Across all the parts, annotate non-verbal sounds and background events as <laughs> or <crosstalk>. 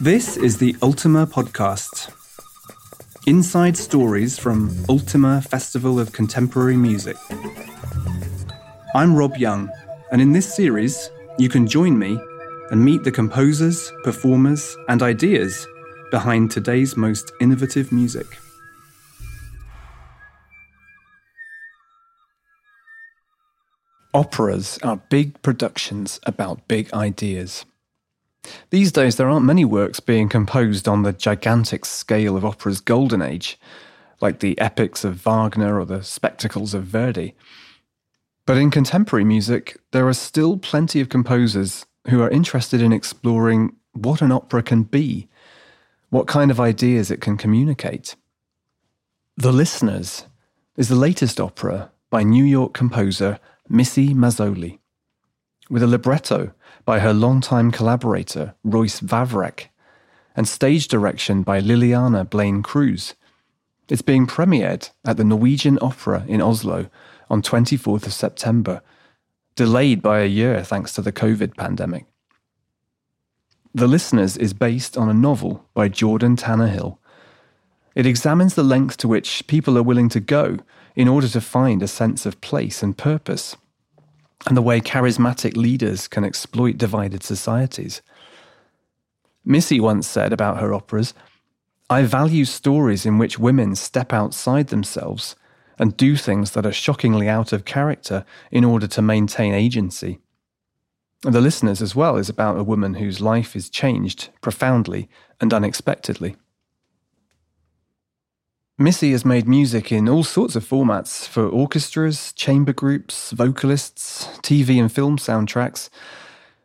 This is the Ultima Podcast. Inside stories from Ultima Festival of Contemporary Music. I'm Rob Young, and in this series, you can join me and meet the composers, performers, and ideas behind today's most innovative music. Operas are big productions about big ideas. These days, there aren't many works being composed on the gigantic scale of opera's golden age, like the epics of Wagner or the spectacles of Verdi. But in contemporary music, there are still plenty of composers who are interested in exploring what an opera can be, what kind of ideas it can communicate. The Listeners is the latest opera by New York composer Missy Mazzoli, with a libretto by her longtime collaborator, Royce Vavrek, and stage direction by Lileana Blain-Cruz. It's being premiered at the Norwegian Opera in Oslo on 24th of September, delayed by a year thanks to the COVID pandemic. The Listeners is based on a novel by Jordan Tannahill. It examines the length to which people are willing to go in order to find a sense of place and purpose and the way charismatic leaders can exploit divided societies. Missy once said about her operas I value stories in which women step outside themselves and do things that are shockingly out of character in order to maintain agency. The listeners, as well, is about a woman whose life is changed profoundly and unexpectedly. Missy has made music in all sorts of formats for orchestras, chamber groups, vocalists, TV and film soundtracks,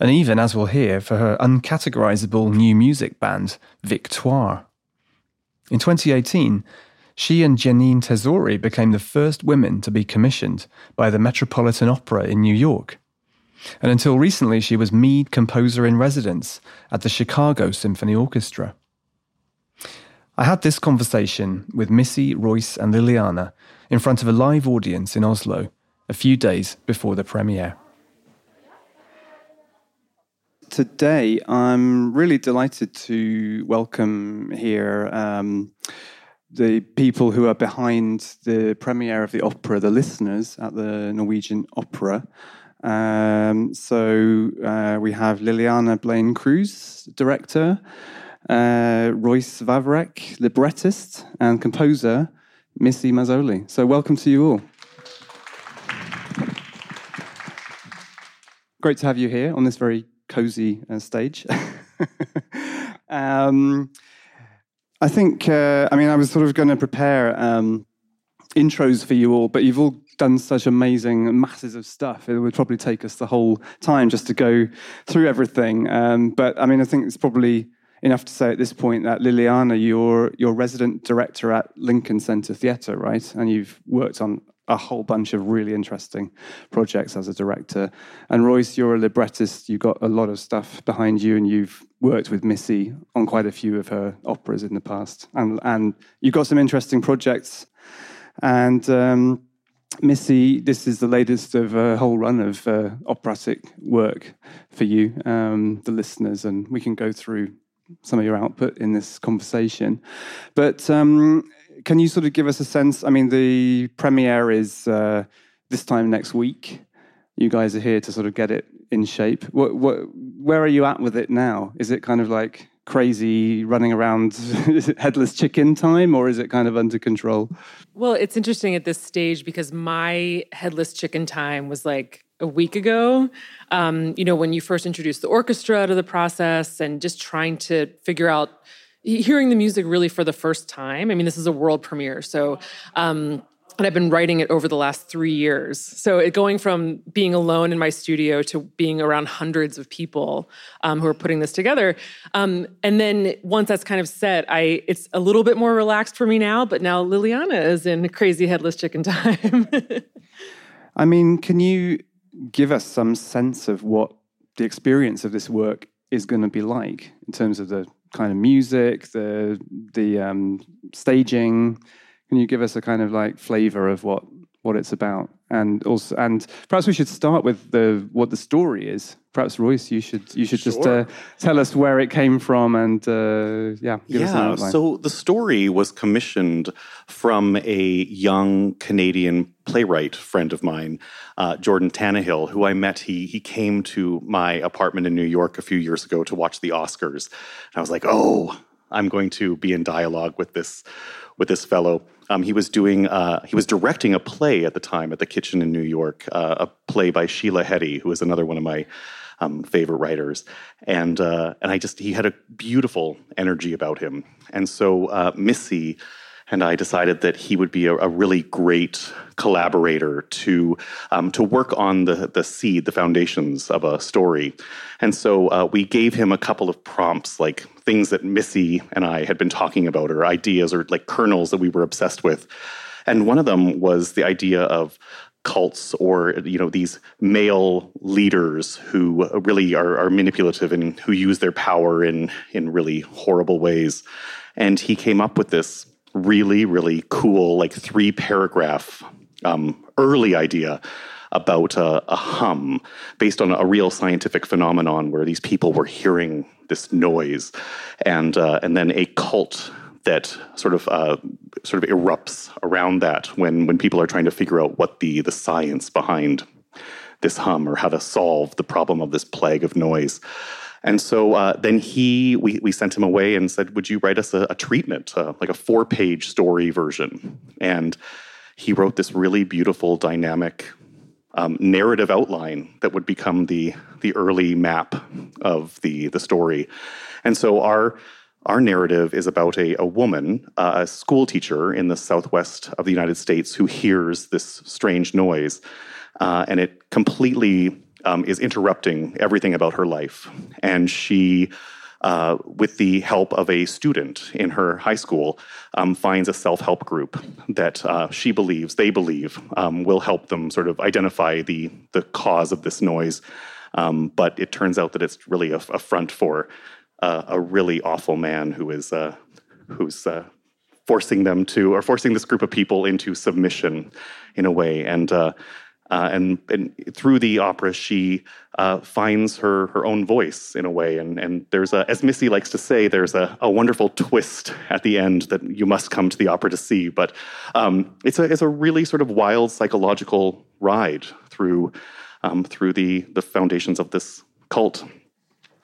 and even, as we'll hear, for her uncategorizable new music band, Victoire. In 2018, she and Jeanine Tesori became the first women to be commissioned by the Metropolitan Opera in New York. And until recently, she was Mead Composer in Residence at the Chicago Symphony Orchestra. I had this conversation with Missy, Royce, and Liliana in front of a live audience in Oslo a few days before the premiere. Today, I'm really delighted to welcome here um, the people who are behind the premiere of the opera, the listeners at the Norwegian Opera. Um, so uh, we have Lileana Blain-Cruz, director uh, Royce Vavrek, librettist and composer, Missy Mazzoli. So, welcome to you all. Great to have you here on this very cozy uh, stage. <laughs> um, I think, uh, I mean, I was sort of going to prepare um, intros for you all, but you've all done such amazing masses of stuff. It would probably take us the whole time just to go through everything. Um, but I mean, I think it's probably enough to say at this point that Lileana, you're you're resident director at Lincoln Center Theatre, right? And you've worked on a whole bunch of really interesting projects as a director. And Royce, you're a librettist. You've got a lot of stuff behind you, and you've worked with Missy on quite a few of her operas in the past. And and you've got some interesting projects. And um, Missy, this is the latest of a whole run of uh, operatic work for you, um, the listeners, and we can go through some of your output in this conversation. But um, can you sort of give us a sense? I mean, the premiere is uh, this time next week. You guys are here to sort of get it in shape. What, what, where are you at with it now? Is it kind of like crazy running around <laughs> headless chicken time or is it kind of under control? Well, it's interesting at this stage because my headless chicken time was like a week ago. Um, you know, when you first introduced the orchestra to the process and just trying to figure out hearing the music really for the first time. I mean, this is a world premiere, so. Um, and I've been writing it over the last three years. So it, going from being alone in my studio to being around hundreds of people um, who are putting this together, um, and then once that's kind of set, I it's a little bit more relaxed for me now. But now Liliana is in crazy headless chicken time. <laughs> I mean, can you give us some sense of what the experience of this work is going to be like in terms of the kind of music, the the um, staging. Can you give us a kind of like flavor of what what it's about and also and perhaps we should start with the what the story is. Perhaps Royce, you should you should sure. just uh, tell us where it came from and uh, yeah, yeah. So the story was commissioned from a young Canadian playwright friend of mine, uh, Jordan Tannahill, who I met. He he came to my apartment in New York a few years ago to watch the Oscars. And I was like, oh, I'm going to be in dialogue with this with this fellow. Um, he was doing uh, he was directing a play at the time at the Kitchen in New York, uh, a play by Sheila Heti, who is another one of my um, favorite writers, and uh, and I just he had a beautiful energy about him, and so uh, Missy and I decided that he would be a, a really great collaborator to um, to work on the the seed, the foundations of a story. And so uh, we gave him a couple of prompts, like things that Missy and I had been talking about, or ideas, or like kernels that we were obsessed with. And one of them was the idea of cults or you know these male leaders who really are, are manipulative and who use their power in in really horrible ways and he came up with this really, really cool, like three paragraph um, early idea about a, a, hum based on a real scientific phenomenon where these people were hearing this noise, and uh, and then a cult that sort of uh, sort of erupts around that when when people are trying to figure out what the the science behind this hum or how to solve the problem of this plague of noise. And so uh, then he, we, we sent him away and said, Would you write us a, a treatment, uh, like a four page story version? And he wrote this really beautiful, dynamic um, narrative outline that would become the, the early map of the, the story. And so our, our narrative is about a, a woman, uh, a school teacher in the southwest of the United States, who hears this strange noise. Uh, and it completely um, is interrupting everything about her life. And she, uh, with the help of a student in her high school, um, finds a self help group that uh, she believes, they believe, um, will help them sort of identify the, the cause of this noise. Um, but it turns out that it's really a, a front for uh, a really awful man who is uh, who's uh, forcing them to, or forcing this group of people into submission in a way. And uh, uh, and, and through the opera, she uh, finds her her own voice in a way. And, and there's a, as Missy likes to say, there's a, a wonderful twist at the end that you must come to the opera to see. But um, it's a it's a really sort of wild psychological ride through um, through the the foundations of this cult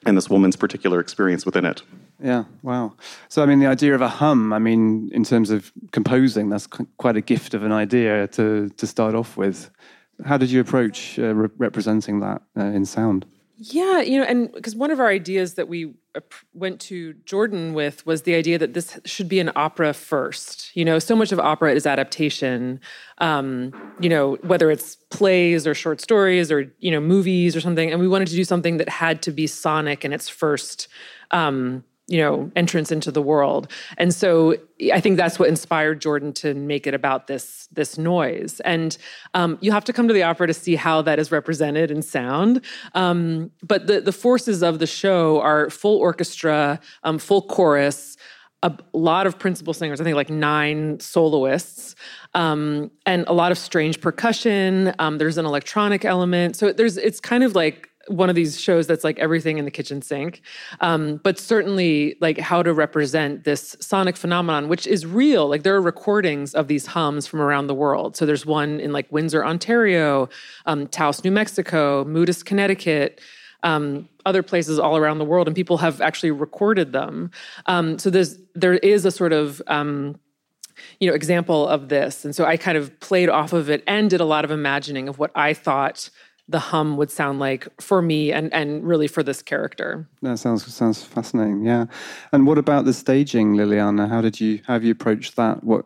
and this woman's particular experience within it. Yeah, wow. So, I mean, the idea of a hum, I mean, in terms of composing, that's quite a gift of an idea to, to start off with. How did you approach uh, re- representing that uh, in sound? Yeah, you know, and because one of our ideas that we went to Jordan with was the idea that this should be an opera first. You know, so much of opera is adaptation. Um, you know, whether it's plays or short stories or you know movies or something, and we wanted to do something that had to be sonic in its first um, you know entrance into the world. And so i think that's what inspired jordan to make it about this this noise. And um, you have to come to the opera to see how that is represented in sound. Um, but the the forces of the show are full orchestra um, full chorus a lot of principal singers i think like nine soloists um, and a lot of strange percussion. Um, there's an electronic element. So there's it's kind of like one of these shows that's like everything in the kitchen sink um, but certainly like how to represent this sonic phenomenon which is real. Like there are recordings of these hums from around the world. So there's one in like windsor ontario um, taos new mexico moodus connecticut um, other places all around the world and people have actually recorded them. Um, so there's there is a sort of um, you know example of this. And so i kind of played off of it and did a lot of imagining of what i thought the hum would sound like for me and and really for this character. That sounds sounds fascinating. Yeah. And what about the staging, Lileana? How did you how have you approached that? What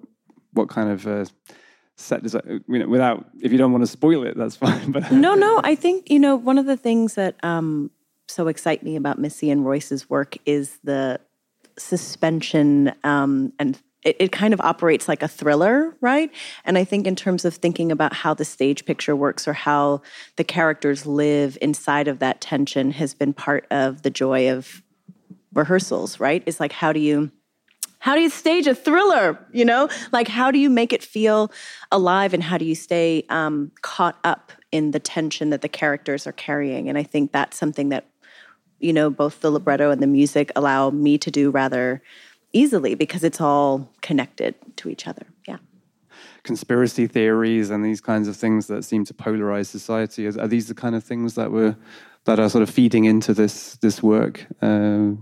what kind of uh, set does that, you know, without if you don't want to spoil it, that's <laughs> fine. But no, no. I think you know one of the things that um, so excite me about Missy and Royce's work is the suspension um, and it, it, kind of operates like a thriller, right? And I think in terms of thinking about how the stage picture works or how the characters live inside of that tension has been part of the joy of rehearsals, right? It's like how do you how do you stage a thriller? You know, like how do you make it feel alive and how do you stay um, caught up in the tension that the characters are carrying? And I think that's something that, you know, both the libretto and the music allow me to do rather easily because it's all connected to each other. Yeah. Conspiracy theories and these kinds of things that seem to polarize society are, these the kind of things that were that are sort of feeding into this this work? Uh,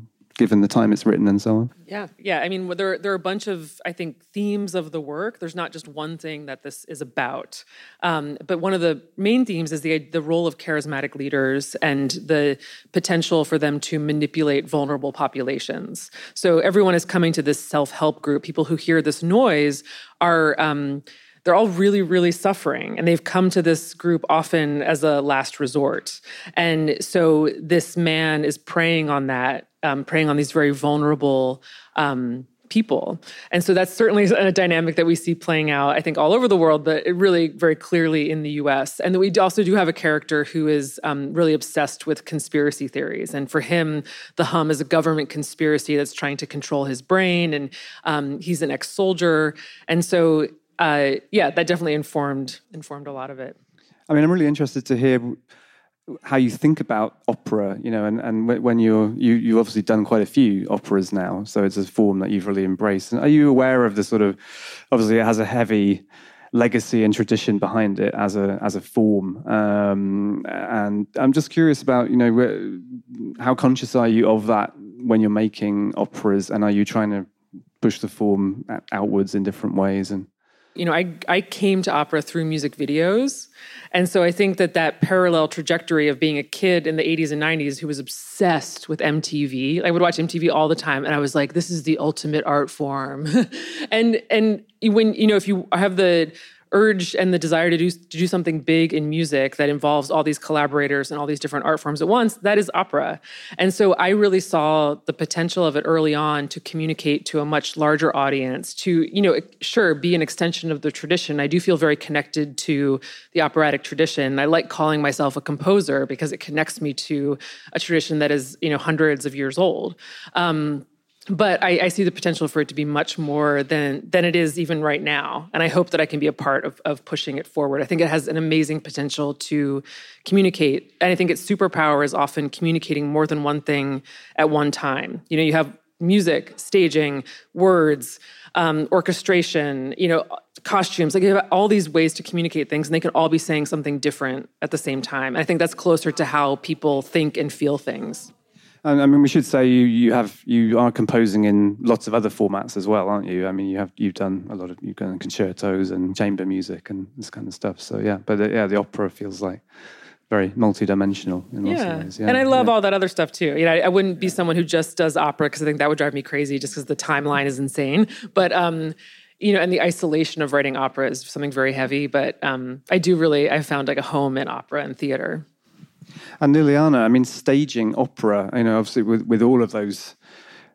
given the time it's written and so on. Yeah, yeah. I mean, there there are a bunch of I think themes of the work. There's not just one thing that this is about, um, but one of the main themes is the the role of charismatic leaders and the potential for them to manipulate vulnerable populations. So everyone is coming to this self help group. People who hear this noise are. Um, they're all really, really suffering. And they've come to this group often as a last resort. And so this man is preying on that um, preying on these very vulnerable um, people. And so that's certainly a dynamic that we see playing out, I think, all over the world, but really very clearly in the US. And we also do have a character who is um, really obsessed with conspiracy theories. And for him, the hum is a government conspiracy that's trying to control his brain. And um, he's an ex soldier. And so, uh, yeah, that definitely informed informed a lot of it. I mean, I'm really interested to hear how you think about opera, you know, and, and when you're you you've obviously done quite a few operas now, so it's a form that you've really embraced. And are you aware of the sort of obviously it has a heavy legacy and tradition behind it as a as a form, um, and I'm just curious about you know how conscious are you of that when you're making operas, and are you trying to push the form outwards in different ways and you know, I I came to opera through music videos, and so I think that that parallel trajectory of being a kid in the 80s and 90s who was obsessed with MTV. I would watch MTV all the time, and I was like, "This is the ultimate art form," <laughs> and and when you know if you have the urge and the desire to do to do something big in music that involves all these collaborators and all these different art forms at once that is opera. And so i really saw the potential of it early on to communicate to a much larger audience to you know sure be an extension of the tradition. I do feel very connected to the operatic tradition. I like calling myself a composer because it connects me to a tradition that is you know hundreds of years old. Um, but I, I, see the potential for it to be much more than than it is even right now. And i hope that i can be a part of, of pushing it forward. I think it has an amazing potential to communicate. And i think its superpower is often communicating more than one thing at one time. You know you have music staging words um, orchestration you know costumes. Like you have all these ways to communicate things and they can all be saying something different at the same time. And i think that's closer to how people think and feel things I mean, we should say you you have you are composing in lots of other formats as well, aren't you? I mean, you have you've done a lot of you've done concertos and chamber music and this kind of stuff. So yeah, but uh, yeah, the opera feels like very multi-dimensional in yeah. lots of ways. Yeah, and I love yeah. all that other stuff too. You know, I, I wouldn't be someone who just does opera because I think that would drive me crazy, just because the timeline is insane. But um, you know, and the isolation of writing opera is something very heavy. But um, I do really, I found like a home in opera and theater. And Lileana, I mean, staging opera, you know, obviously with, with all of those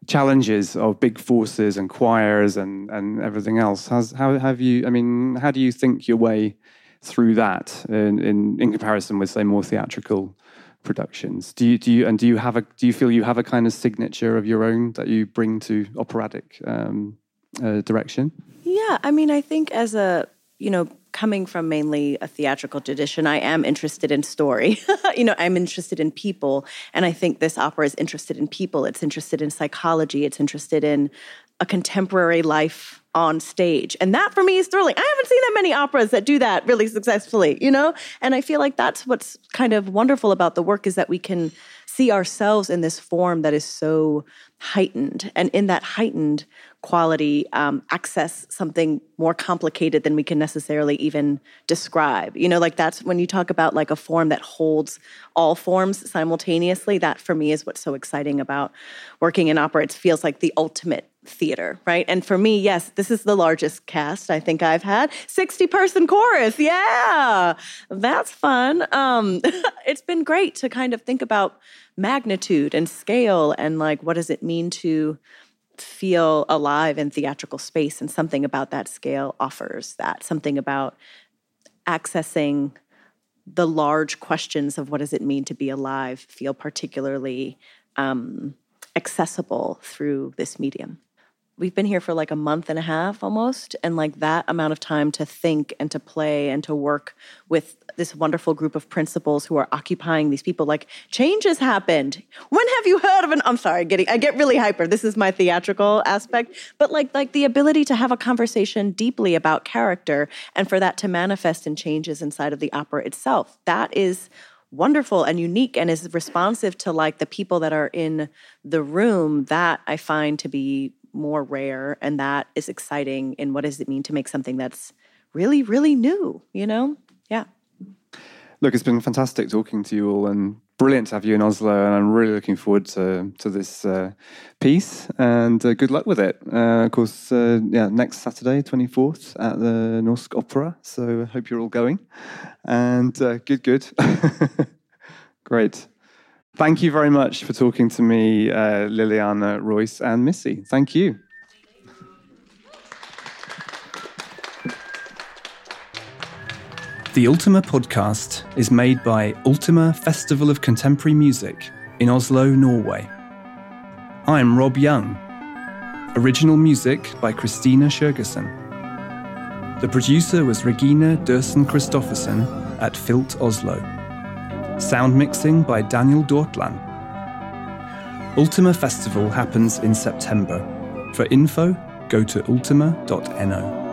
challenges of big forces and choirs and, and everything else, has, how have you, I mean, how do you think your way through that in, in, in comparison with, say, more theatrical productions? Do you, do you, and do you have a, do you feel you have a kind of signature of your own that you bring to operatic um, uh, direction? Yeah, I mean, I think as a, you know, coming from mainly a theatrical tradition, I am interested in story. <laughs> you know, I'm interested in people. And I think this opera is interested in people. It's interested in psychology. It's interested in a contemporary life on stage. And that for me is thrilling. I haven't seen that many operas that do that really successfully, you know? And I feel like that's what's kind of wonderful about the work is that we can see ourselves in this form that is so heightened. And in that heightened quality, um, access something more complicated than we can necessarily even describe. You know, like that's when you talk about like a form that holds all forms simultaneously. That for me is what's so exciting about working in opera. It feels like the ultimate theater, right? And for me, yes, this is the largest cast I think I've had. 60 person chorus. Yeah. That's fun. Um, <laughs> it's been great to kind of think about magnitude and scale and like what does it mean to feel alive in theatrical space and something about that scale offers that something about accessing the large questions of what does it mean to be alive feel particularly um, accessible through this medium we've been here for like a month and a half almost and like that amount of time to think and to play and to work with this wonderful group of principals who are occupying these people like change has happened. When have you heard of an i'm sorry getting i get really hyper. This is my theatrical aspect. But like like the ability to have a conversation deeply about character and for that to manifest in changes inside of the opera itself that is wonderful and unique and is responsive to like the people that are in the room that i find to be more rare and that is exciting And what does it mean to make something that's really really new you know? Yeah. Look it's been fantastic talking to you all and brilliant to have you in oslo and i'm really looking forward to to this uh, piece and uh, good luck with it. Uh, of course uh, yeah next saturday 24th at the norsk opera so i hope you're all going and uh, good good. <laughs> Great Thank you very much for talking to me, uh, Lileana Royce and Missy. Thank you. The Ultima podcast is made by Ultima Festival of Contemporary Music in Oslo, Norway. I'm Rob Young. Original music by Christina Sjurgersen. The producer was Regina Dursen Christoffersen at Filt Oslo. Sound mixing by Daniel Dortland. Ultima Festival happens in September. For info, go to ultima.no.